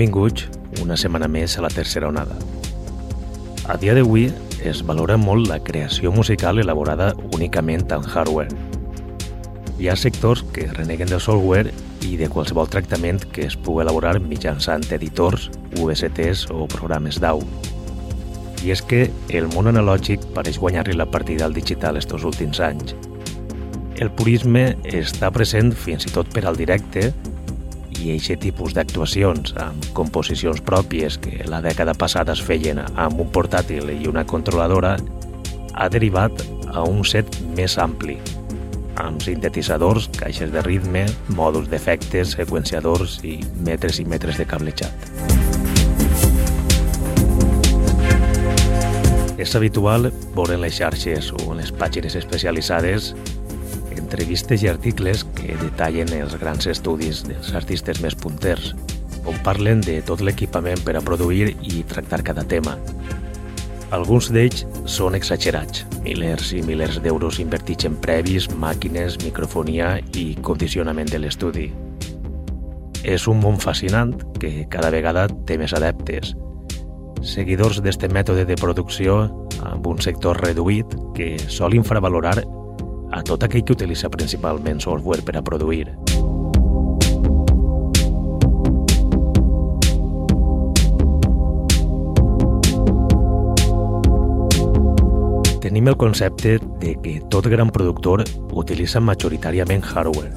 Benvinguts una setmana més a la tercera onada. A dia d'avui es valora molt la creació musical elaborada únicament en hardware. Hi ha sectors que reneguen del software i de qualsevol tractament que es pugui elaborar mitjançant editors, USTs o programes d'AU. I és que el món analògic pareix guanyar-li la partida al digital estos últims anys. El purisme està present fins i tot per al directe i aquest tipus d'actuacions amb composicions pròpies que la dècada passada es feien amb un portàtil i una controladora ha derivat a un set més ampli, amb sintetitzadors, caixes de ritme, mòduls d'efectes, seqüenciadors i metres i metres de cablejat. És habitual veure en les xarxes o en les pàgines especialitzades entrevistes i articles que detallen els grans estudis dels artistes més punters, on parlen de tot l'equipament per a produir i tractar cada tema. Alguns d'ells són exagerats, milers i milers d'euros invertits en previs, màquines, microfonia i condicionament de l'estudi. És un món fascinant que cada vegada té més adeptes, seguidors d'este mètode de producció amb un sector reduït que sol infravalorar a tot aquell que utilitza principalment software per a produir. Tenim el concepte de que tot gran productor utilitza majoritàriament hardware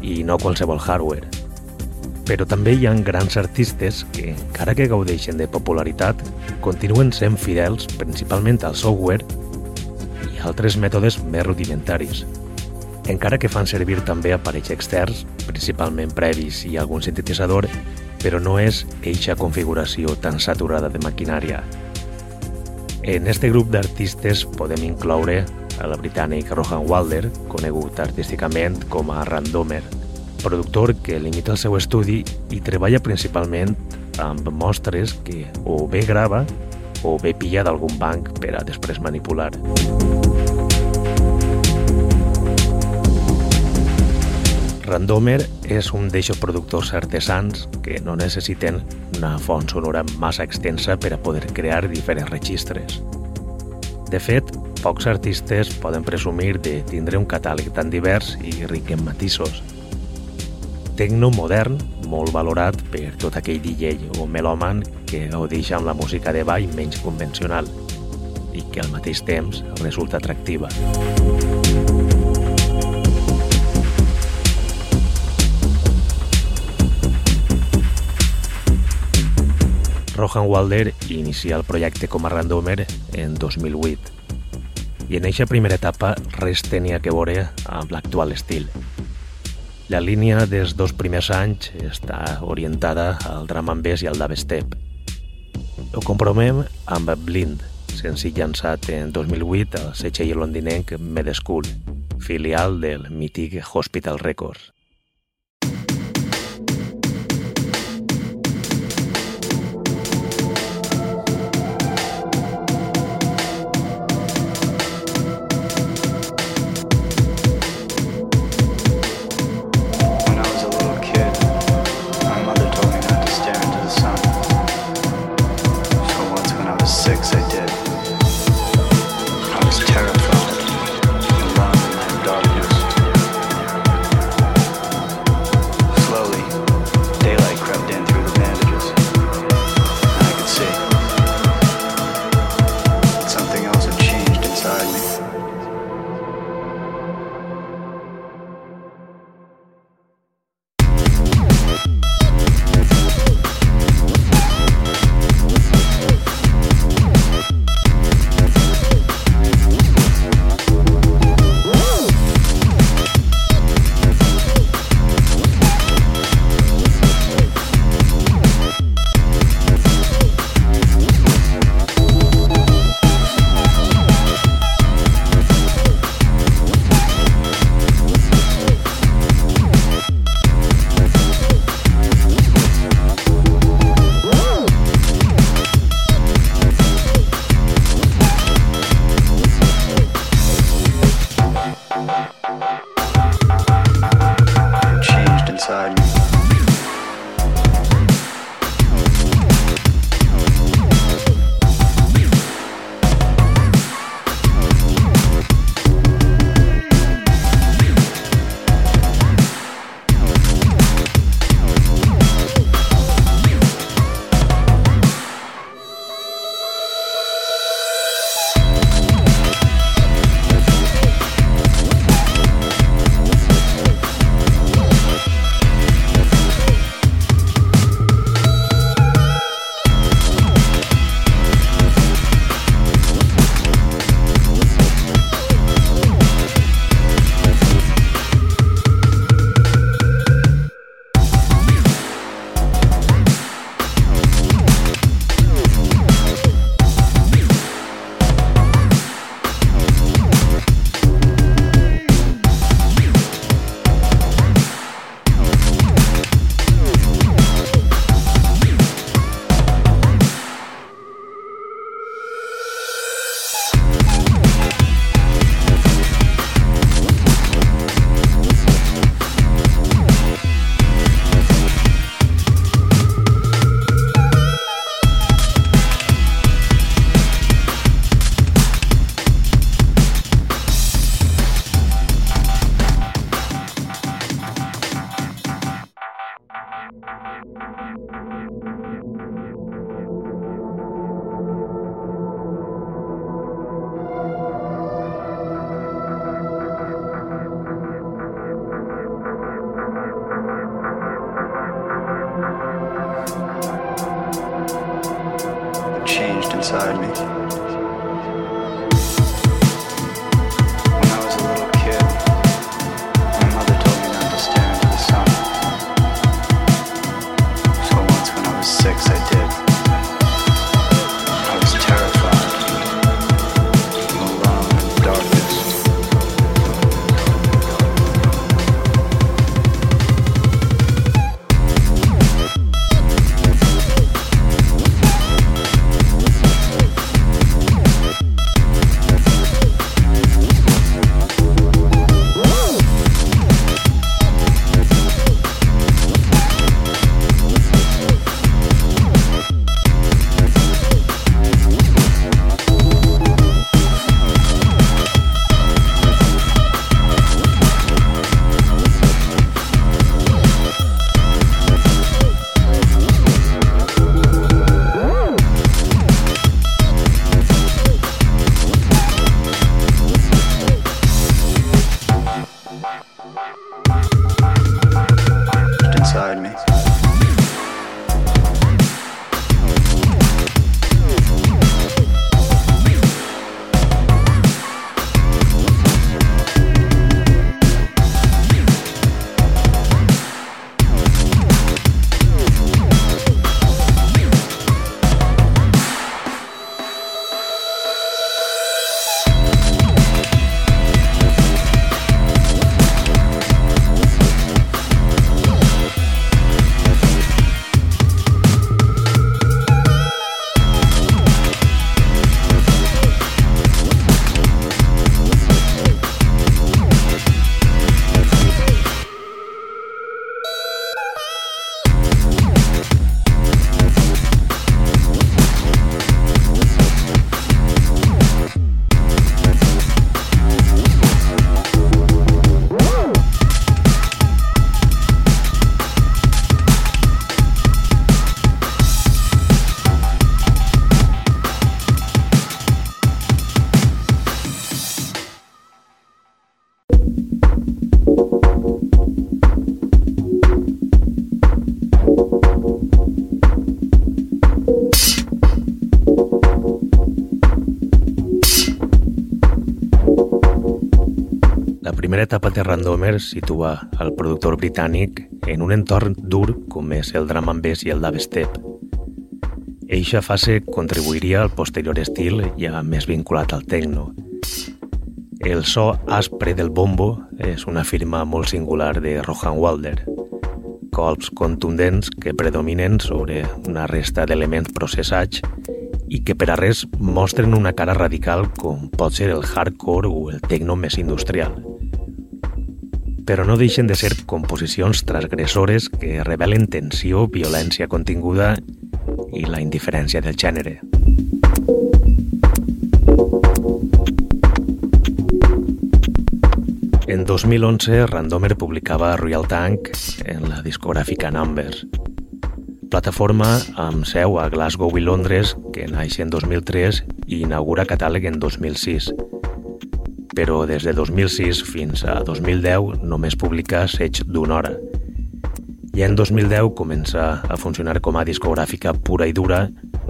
i no qualsevol hardware. Però també hi ha grans artistes que, encara que gaudeixen de popularitat, continuen sent fidels principalment al software altres mètodes més rudimentaris, encara que fan servir també aparells externs, principalment previs i algun sintetitzador, però no és eixa configuració tan saturada de maquinària. En este grup d'artistes podem incloure a la britànic Rohan Walder, conegut artísticament com a Randomer, productor que limita el seu estudi i treballa principalment amb mostres que o bé grava o bé pilla d'algun banc per a després manipular. Randomer és un d'eixos productors artesans que no necessiten una font sonora massa extensa per a poder crear diferents registres. De fet, pocs artistes poden presumir de tindre un catàleg tan divers i ric en matisos. Tecno modern, molt valorat per tot aquell DJ o melòman que gaudeix amb la música de ball menys convencional i que al mateix temps resulta atractiva. Rohan Walder inicia el projecte com a randomer en 2008 i en eixa primera etapa res tenia que veure amb l'actual estil. La línia dels dos primers anys està orientada al drum and i al dubstep. Ho compromem amb Blind, senzill llançat en 2008 al setxell londinenc Med School, filial del mític Hospital Records. Inside me. Randomer situa el productor britànic en un entorn dur com és el drum and bass i el dubstep. Eixa fase contribuiria al posterior estil ja més vinculat al techno. El so aspre del bombo és una firma molt singular de Rohan Walder. Colps contundents que predominen sobre una resta d'elements processats i que per a res mostren una cara radical com pot ser el hardcore o el techno més industrial però no deixen de ser composicions transgressores que revelen tensió, violència continguda i la indiferència del gènere. En 2011, Randomer publicava Royal Tank en la discogràfica Numbers, plataforma amb seu a Glasgow i Londres que naix en 2003 i inaugura catàleg en 2006 però des de 2006 fins a 2010 només publica Seig d'una hora. I en 2010 comença a funcionar com a discogràfica pura i dura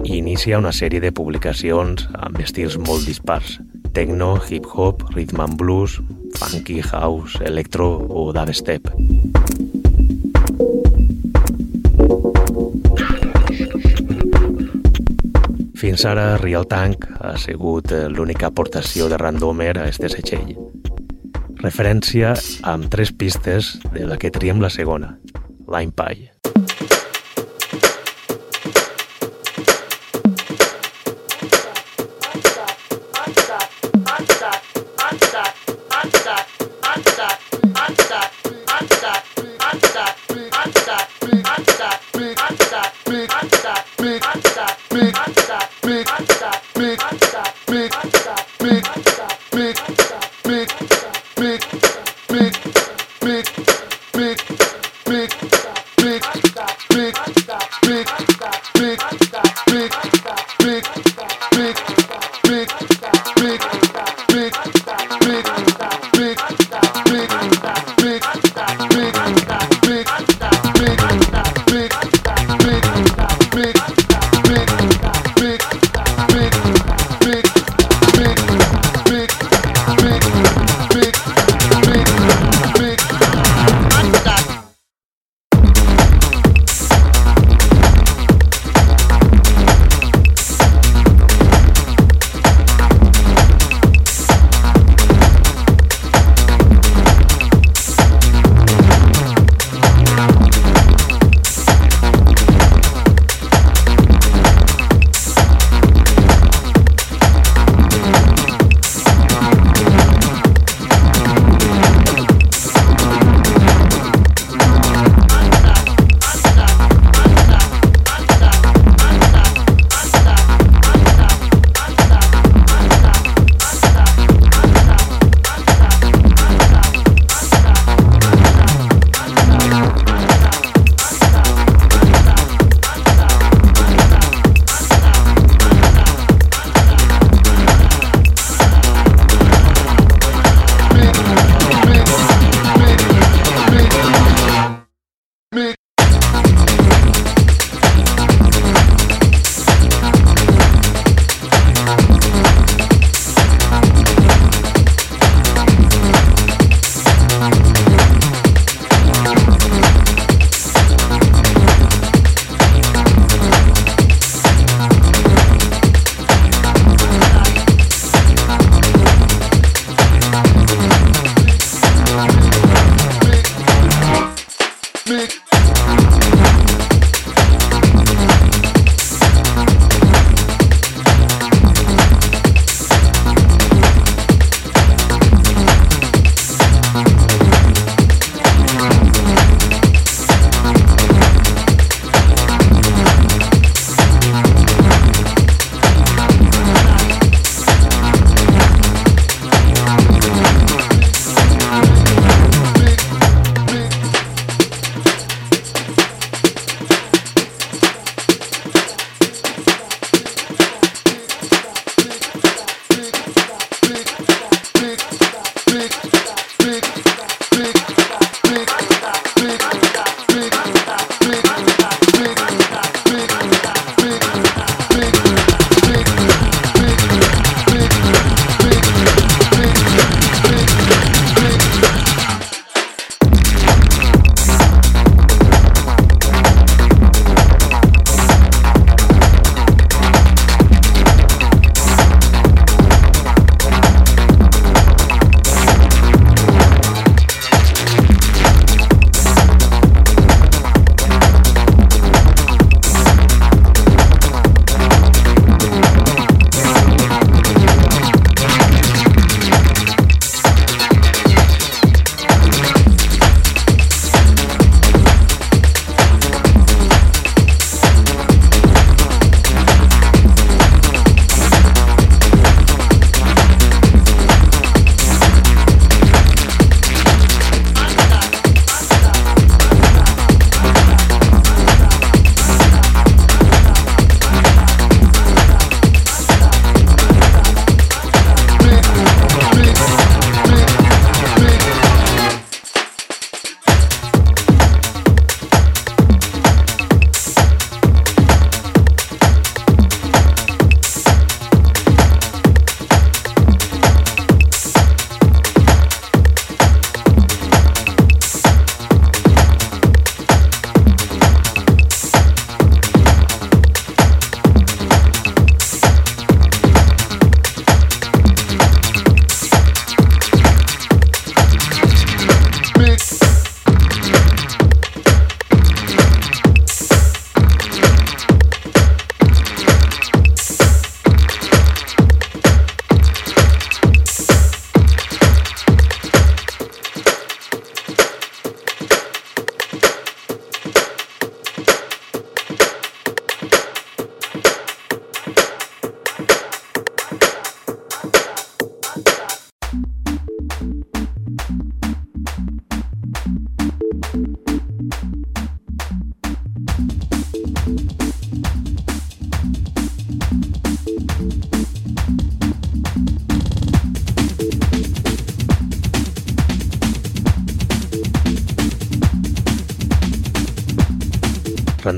i inicia una sèrie de publicacions amb estils molt dispars. Techno, hip-hop, rhythm and blues, funky, house, electro o dubstep. Fins ara, Real Tank ha sigut eh, l'única aportació de Randomer a este setxell. Referència amb tres pistes de la que triem la segona, Line Pie.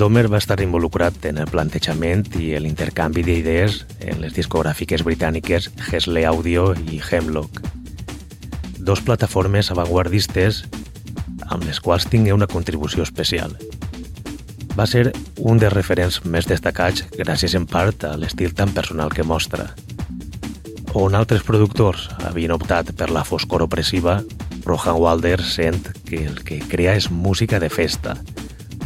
Randomer va estar involucrat en el plantejament i l'intercanvi d'idees en les discogràfiques britàniques Hesley Audio i Hemlock, dos plataformes avantguardistes amb les quals tingué una contribució especial. Va ser un dels referents més destacats gràcies en part a l'estil tan personal que mostra. On altres productors havien optat per la foscor opressiva, Rohan Walder sent que el que crea és música de festa,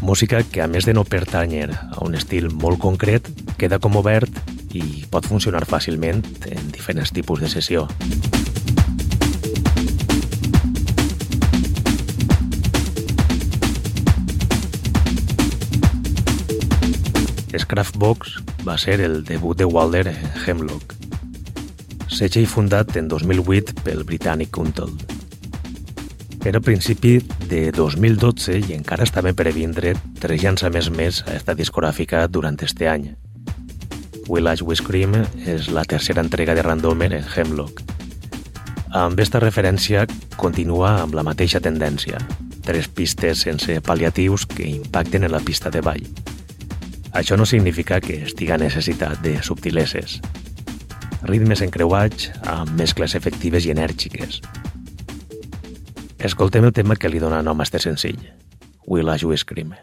Música que, a més de no pertànyer a un estil molt concret, queda com obert i pot funcionar fàcilment en diferents tipus de sessió. Scraftbox va ser el debut de Walder en Hemlock, setge i fundat en 2008 pel britànic Untold. Era principi de 2012 i encara estaven per vindre tres llançaments més a esta discogràfica durant este any. Will Ash We Scream és la tercera entrega de Randomer en Hemlock. Amb esta referència continua amb la mateixa tendència, tres pistes sense paliatius que impacten en la pista de ball. Això no significa que estiga necessitat de subtileses. Ritmes encreuats amb mescles efectives i enèrgiques, Escoltem el tema que li dona nom a este senzill, Will I You Scream.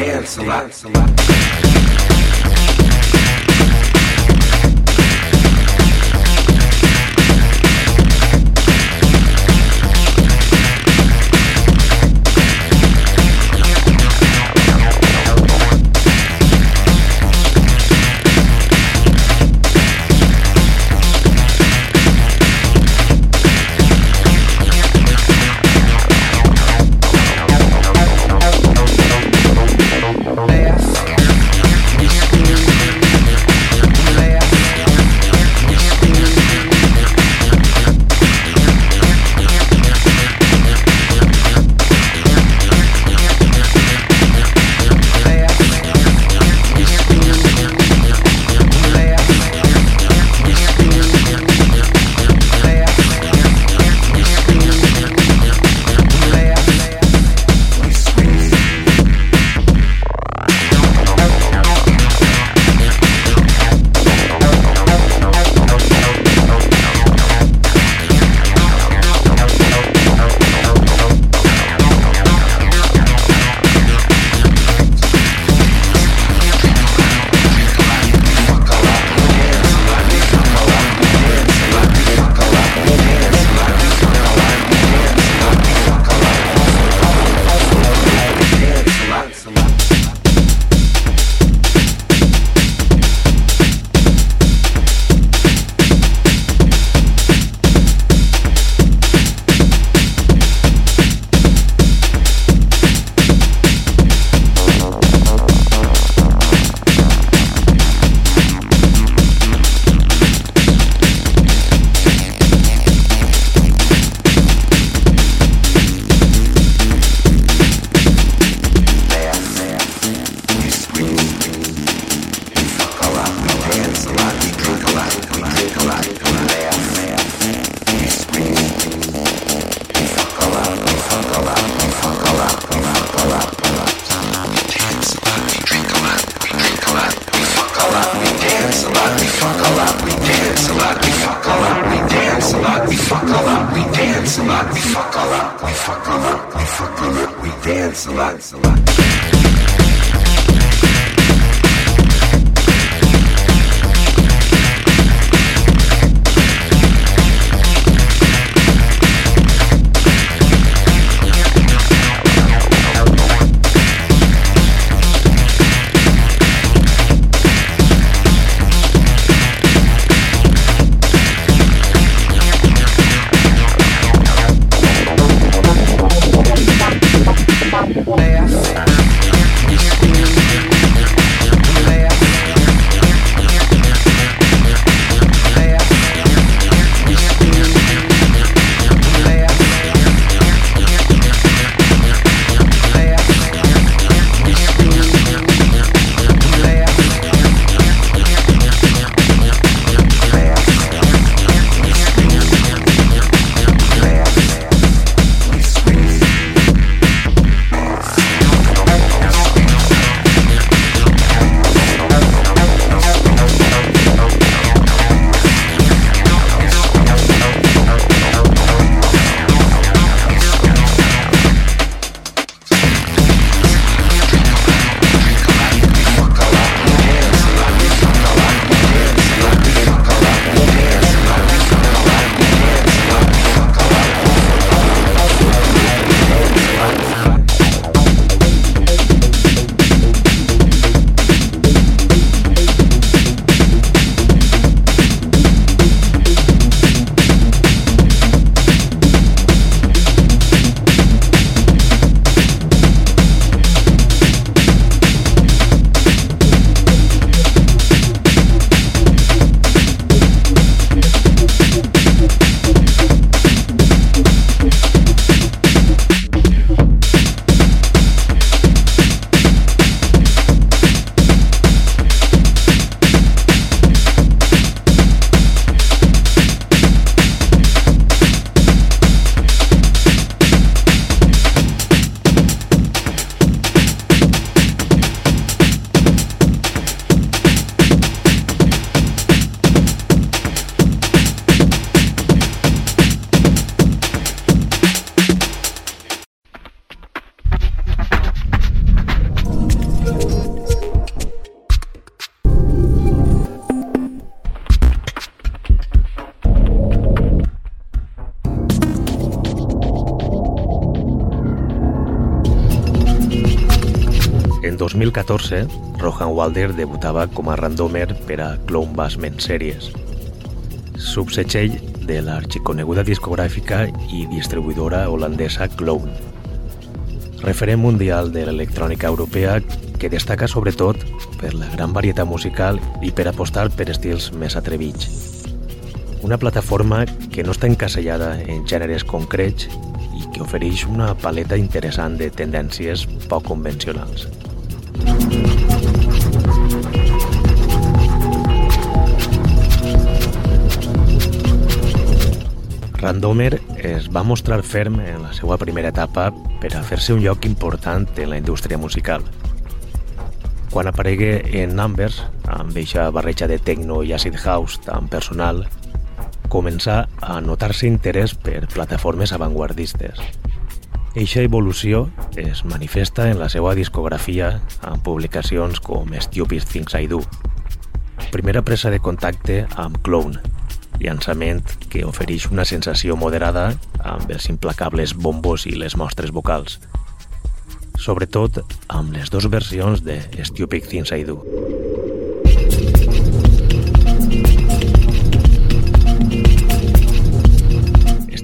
dance a lot. Dance a lot. 2014, Rohan Walder debutava com a randomer per a Clone Basement Series, subsetxell de l'arxiconeguda discogràfica i distribuïdora holandesa Clone, referent mundial de l'electrònica europea que destaca sobretot per la gran varietat musical i per apostar per estils més atrevits. Una plataforma que no està encasellada en gèneres concrets i que ofereix una paleta interessant de tendències poc convencionals. Randomer es va mostrar ferm en la seva primera etapa per a fer-se un lloc important en la indústria musical. Quan aparegué en Numbers, amb eixa barreja de techno i acid house tan personal, començà a notar-se interès per plataformes avantguardistes. Eixa evolució es manifesta en la seva discografia amb publicacions com Stupid Things I Do. Primera presa de contacte amb Clone, llançament que ofereix una sensació moderada amb els implacables bombos i les mostres vocals. Sobretot amb les dues versions de Stupid Things I Do.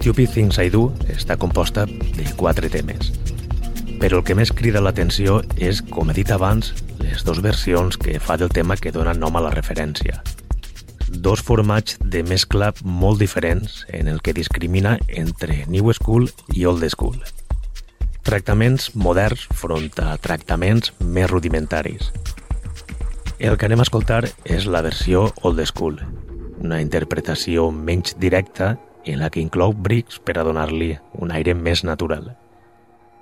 Stupid Things I Do està composta de quatre temes. Però el que més crida l'atenció és, com he dit abans, les dues versions que fa del tema que dona nom a la referència. Dos formats de mescla molt diferents en el que discrimina entre New School i Old School. Tractaments moderns front a tractaments més rudimentaris. El que anem a escoltar és la versió Old School, una interpretació menys directa en la que inclou brics per a donar-li un aire més natural,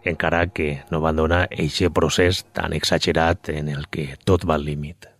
encara que no abandona eixe procés tan exagerat en el que tot va al límit.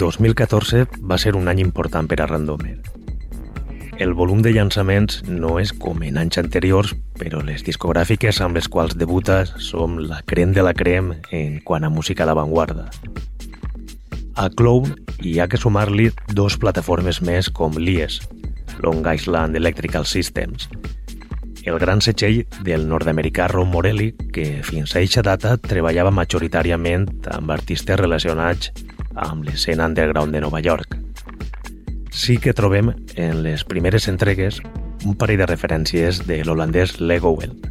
2014 va ser un any important per a Randomer. El volum de llançaments no és com en anys anteriors, però les discogràfiques amb les quals debuta som la crem de la crem en quant a música d'avantguarda. A Clown hi ha que sumar-li dos plataformes més com l'IES, Long Island Electrical Systems, el gran setxell del nord-americà Ron Morelli, que fins a eixa data treballava majoritàriament amb artistes relacionats amb l'escena underground de Nova York. Sí que trobem en les primeres entregues un parell de referències de l'holandès Lego Welt,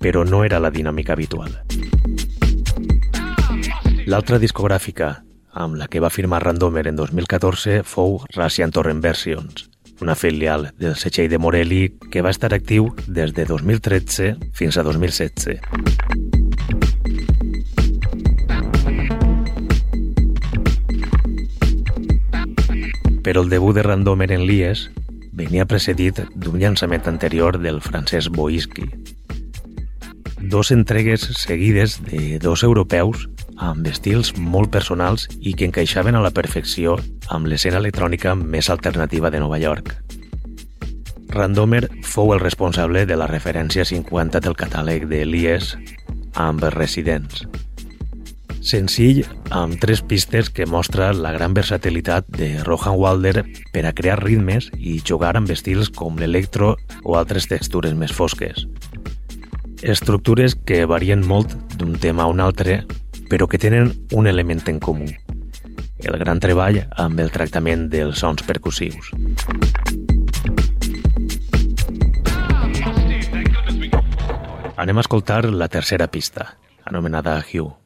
però no era la dinàmica habitual. L'altra discogràfica amb la que va firmar Randomer en 2014 fou Russian Torrent Versions, una filial del setxell de Morelli que va estar actiu des de 2013 fins a 2016. Però el debut de Randomer en Lies venia precedit d'un llançament anterior del francès Boiski. Dos entregues seguides de dos europeus amb estils molt personals i que encaixaven a la perfecció amb l'escena electrònica més alternativa de Nova York. Randomer fou el responsable de la referència 50 del catàleg de Lies amb Residents. Senzill amb tres pistes que mostra la gran versatilitat de Rohan Walder per a crear ritmes i jugar amb estils com l'electro o altres textures més fosques. Estructures que varien molt d'un tema a un altre però que tenen un element en comú, el gran treball amb el tractament dels sons percussius. Anem a escoltar la tercera pista, anomenada Hugh.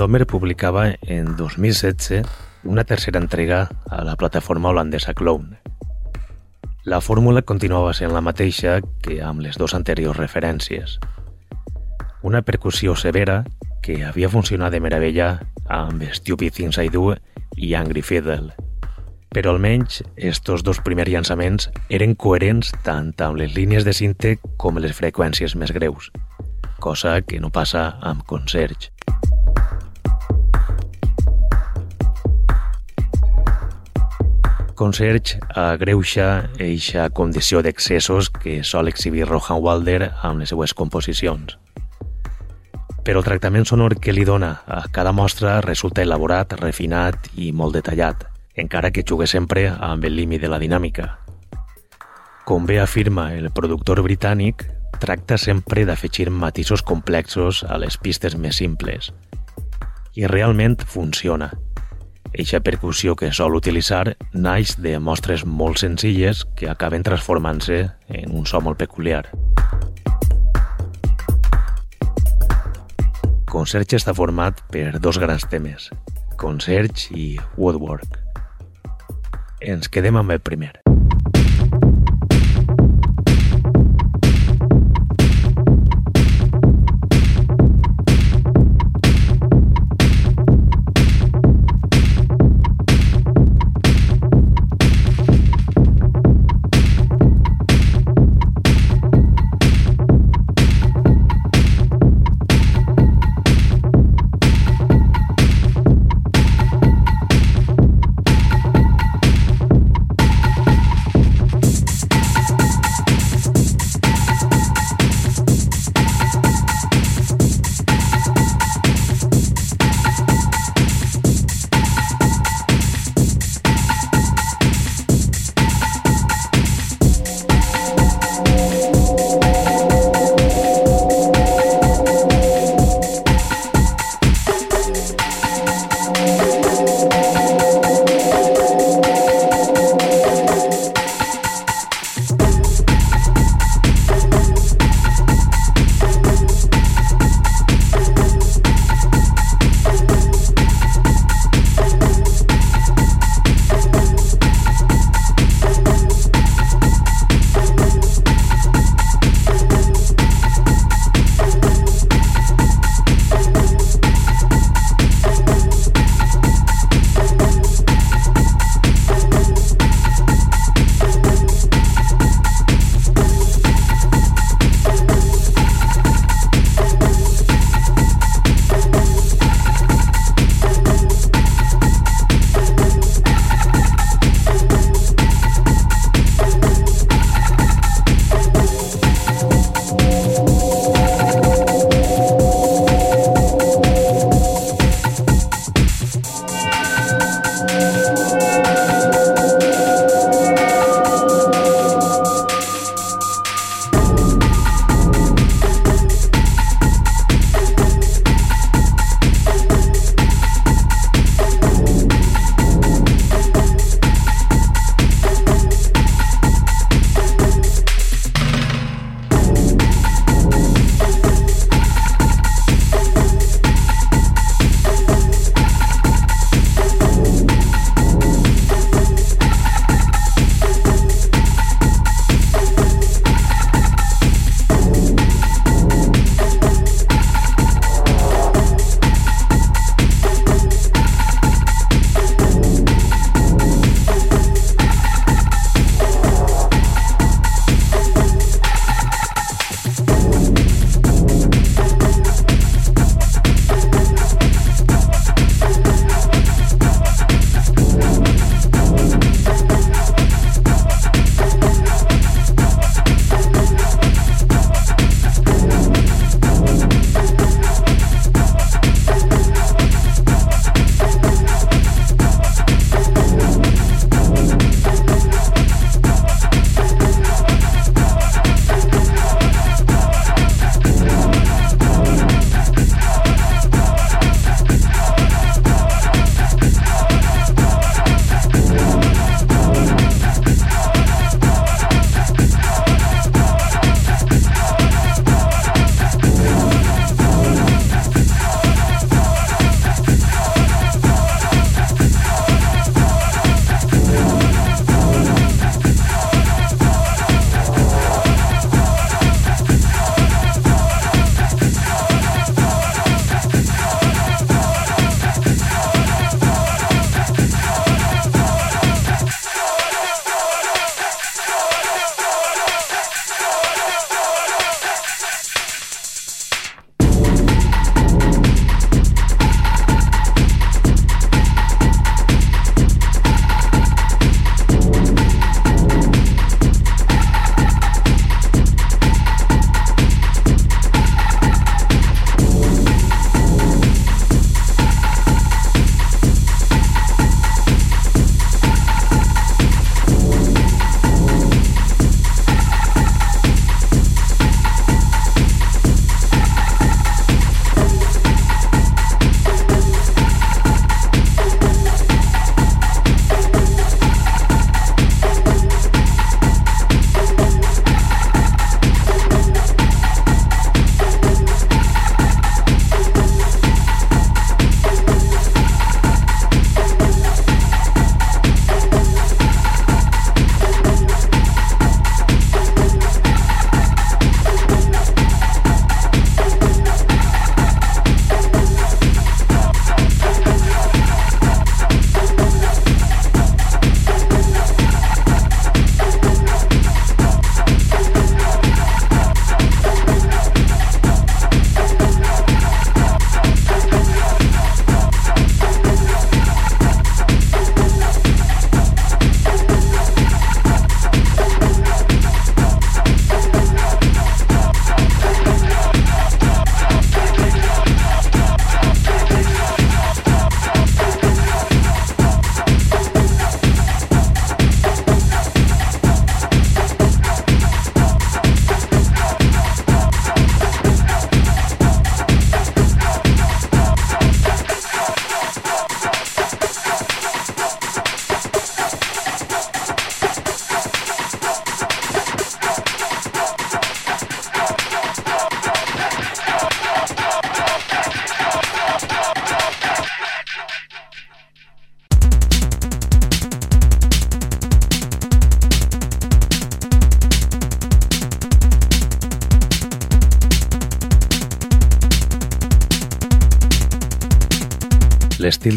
Randomer publicava en 2016 una tercera entrega a la plataforma holandesa Clone. La fórmula continuava sent la mateixa que amb les dues anteriors referències. Una percussió severa que havia funcionat de meravella amb Stupid Things I Do i Angry Fiddle. Però almenys estos dos primers llançaments eren coherents tant amb les línies de cinte com les freqüències més greus, cosa que no passa amb Concerge. Concerge agreuixa eixa condició d'excessos que sol exhibir Rohan Walder amb les seues composicions. Però el tractament sonor que li dona a cada mostra resulta elaborat, refinat i molt detallat, encara que jugue sempre amb el límit de la dinàmica. Com bé afirma el productor britànic, tracta sempre d'afegir matisos complexos a les pistes més simples. I realment funciona – Eixa percussió que sol utilitzar naix de mostres molt senzilles que acaben transformant-se en un so molt peculiar. Concerge està format per dos grans temes, Concerge i Woodwork. Ens quedem amb el primer.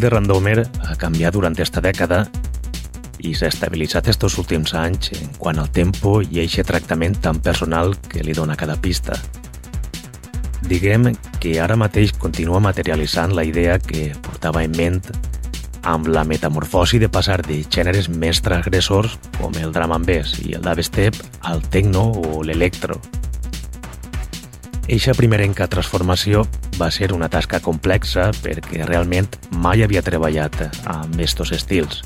De Randomer ha canviat durant esta dècada i s'ha estabilitzat estos últims anys en quant al tempo i eixe tractament tan personal que li dona cada pista. Diguem que ara mateix continua materialitzant la idea que portava en ment amb la metamorfosi de passar de gèneres més transgressors com el drum and bass i el dubstep al techno o l'electro. Eixa primerenca transformació va ser una tasca complexa perquè realment mai havia treballat amb estos estils.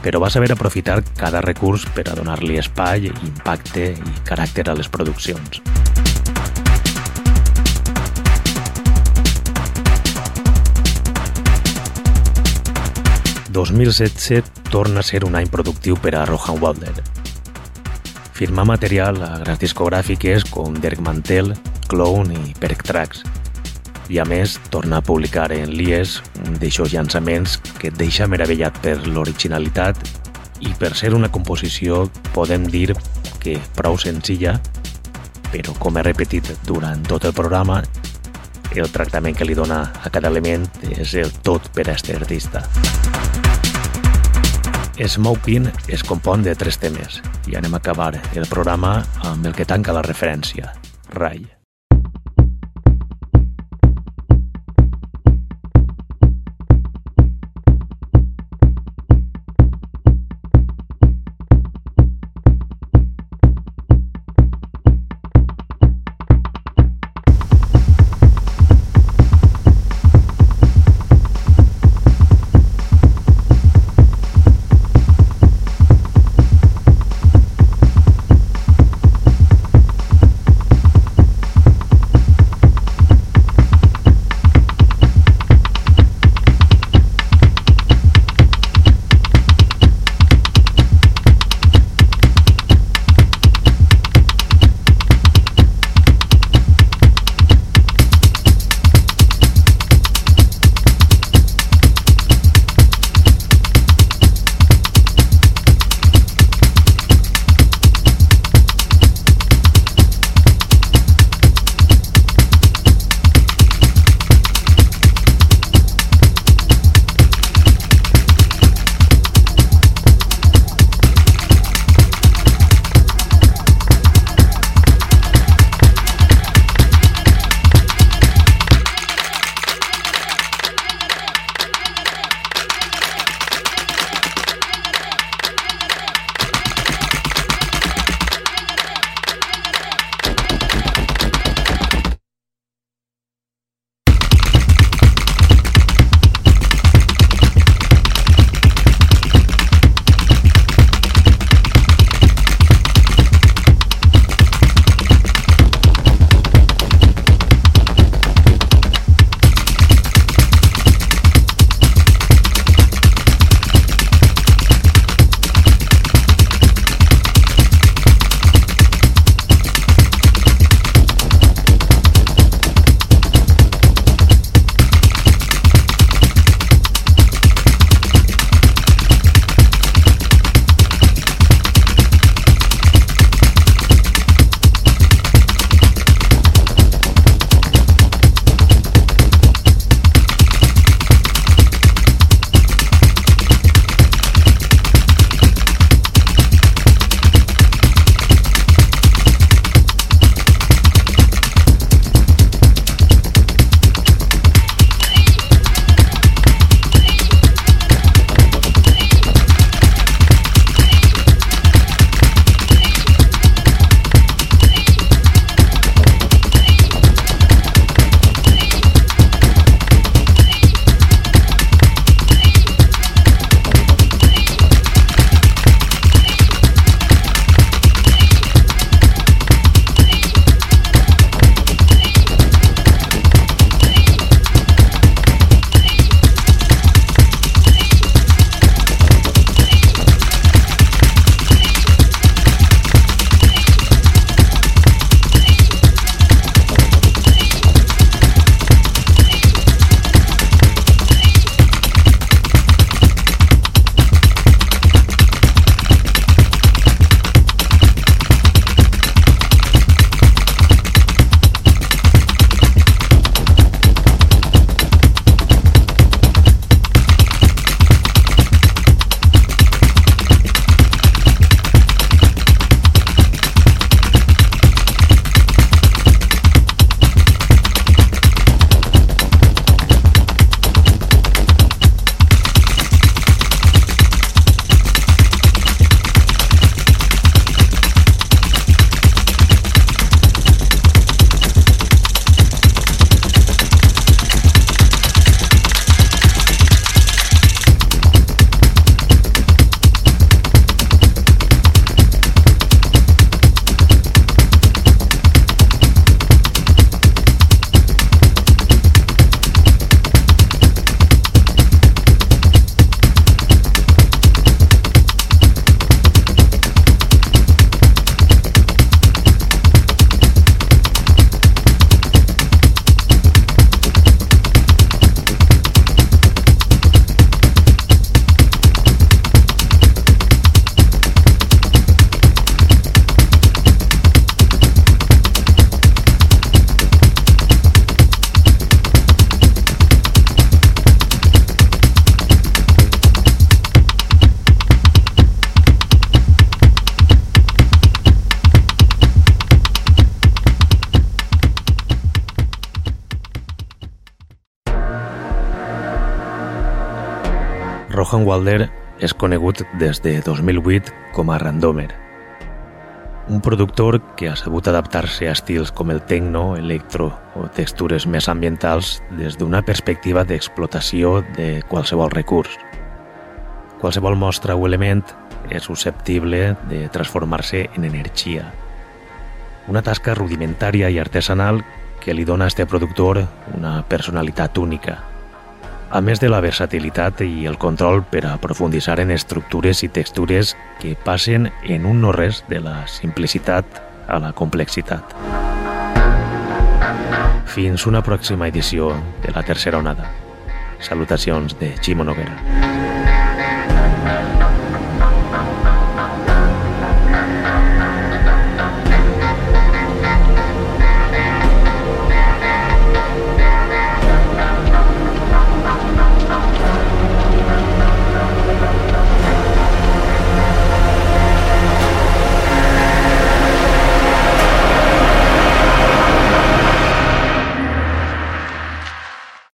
Però va saber aprofitar cada recurs per a donar-li espai, impacte i caràcter a les produccions. «2017 torna a ser un any productiu per a Rohan Walder. Firma material a grans discogràfiques com Dirk Mantel, Clown i Perk Tracks. I a més, torna a publicar en Lies un d'aixòs llançaments que et deixa meravellat per l'originalitat i per ser una composició, podem dir que prou senzilla, però com he repetit durant tot el programa, el tractament que li dona a cada element és el tot per a este artista. Smoking es compon de tres temes i anem a acabar el programa amb el que tanca la referència, Rai. Rohan Walder és conegut des de 2008 com a Randomer, un productor que ha sabut adaptar-se a estils com el techno, electro o textures més ambientals des d'una perspectiva d'explotació de qualsevol recurs. Qualsevol mostra o element és susceptible de transformar-se en energia. Una tasca rudimentària i artesanal que li dona a este productor una personalitat única, a més de la versatilitat i el control per a profunditzar en estructures i textures que passen en un no-res de la simplicitat a la complexitat. Fins una pròxima edició de la tercera onada. Salutacions de Ximo Noguera.